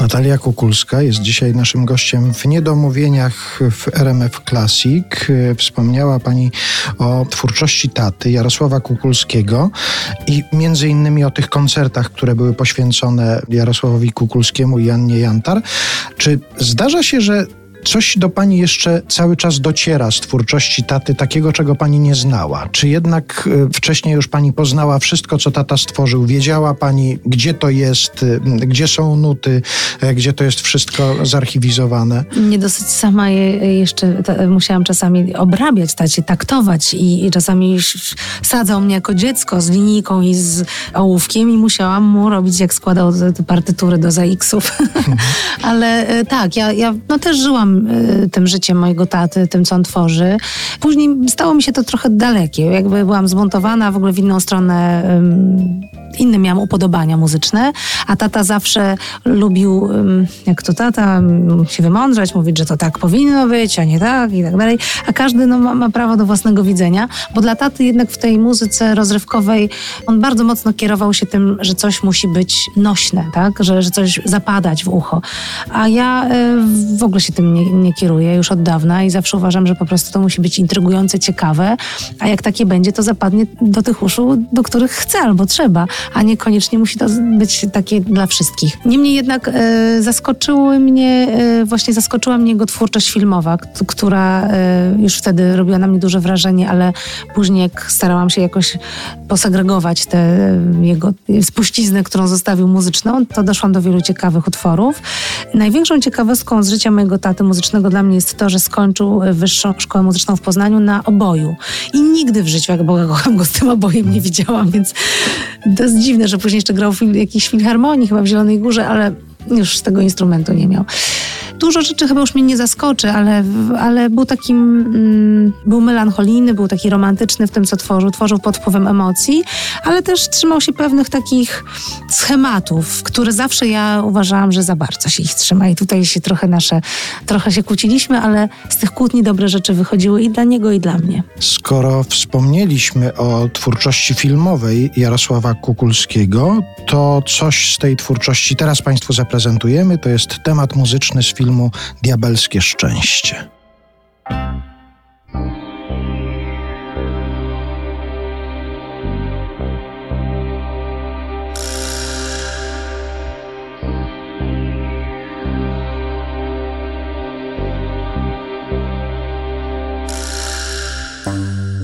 Natalia Kukulska jest dzisiaj naszym gościem w Niedomówieniach w RMF Classic. Wspomniała Pani o twórczości taty Jarosława Kukulskiego i między innymi o tych koncertach, które były poświęcone Jarosławowi Kukulskiemu i Annie Jantar. Czy zdarza się, że Coś do pani jeszcze cały czas dociera z twórczości taty, takiego, czego pani nie znała? Czy jednak y, wcześniej już pani poznała wszystko, co tata stworzył? Wiedziała pani, gdzie to jest, y, gdzie są nuty, y, gdzie to jest wszystko zarchiwizowane? Nie dosyć sama je jeszcze musiałam czasami obrabiać, tacie, taktować i, i czasami sadzał mnie jako dziecko z linijką i z ołówkiem i musiałam mu robić, jak składał te partytury do ZX-ów. Ale tak, ja, ja no też żyłam Y, tym życiem mojego taty, tym, co on tworzy. Później stało mi się to trochę dalekie. Jakby byłam zmontowana w ogóle w inną stronę inne miałam upodobania muzyczne, a tata zawsze lubił, jak to tata, się wymądrzać, mówić, że to tak powinno być, a nie tak i tak dalej. A każdy no, ma, ma prawo do własnego widzenia, bo dla taty jednak w tej muzyce rozrywkowej on bardzo mocno kierował się tym, że coś musi być nośne, tak? że, że coś zapadać w ucho. A ja e, w ogóle się tym nie, nie kieruję już od dawna i zawsze uważam, że po prostu to musi być intrygujące, ciekawe, a jak takie będzie, to zapadnie do tych uszu, do których chcę albo trzeba a niekoniecznie musi to być takie dla wszystkich. Niemniej jednak e, zaskoczyły mnie, e, właśnie zaskoczyła mnie jego twórczość filmowa, która e, już wtedy robiła na mnie duże wrażenie, ale później jak starałam się jakoś posegregować tę jego spuściznę, którą zostawił muzyczną, to doszłam do wielu ciekawych utworów. Największą ciekawostką z życia mojego taty muzycznego dla mnie jest to, że skończył Wyższą Szkołę Muzyczną w Poznaniu na oboju. I nigdy w życiu, jak Boga kocham, go z tym obojem nie widziałam, więc jest dziwne, że później jeszcze grał w jakiejś filharmonii chyba w Zielonej Górze, ale już z tego instrumentu nie miał dużo rzeczy chyba już mnie nie zaskoczy, ale, ale był takim, mm, był melancholijny, był taki romantyczny w tym, co tworzył. Tworzył pod wpływem emocji, ale też trzymał się pewnych takich schematów, które zawsze ja uważałam, że za bardzo się ich trzyma i tutaj się trochę nasze, trochę się kłóciliśmy, ale z tych kłótni dobre rzeczy wychodziły i dla niego, i dla mnie. Skoro wspomnieliśmy o twórczości filmowej Jarosława Kukulskiego, to coś z tej twórczości teraz Państwu zaprezentujemy. To jest temat muzyczny z filmu filmu Diabelskie Szczęście. Thank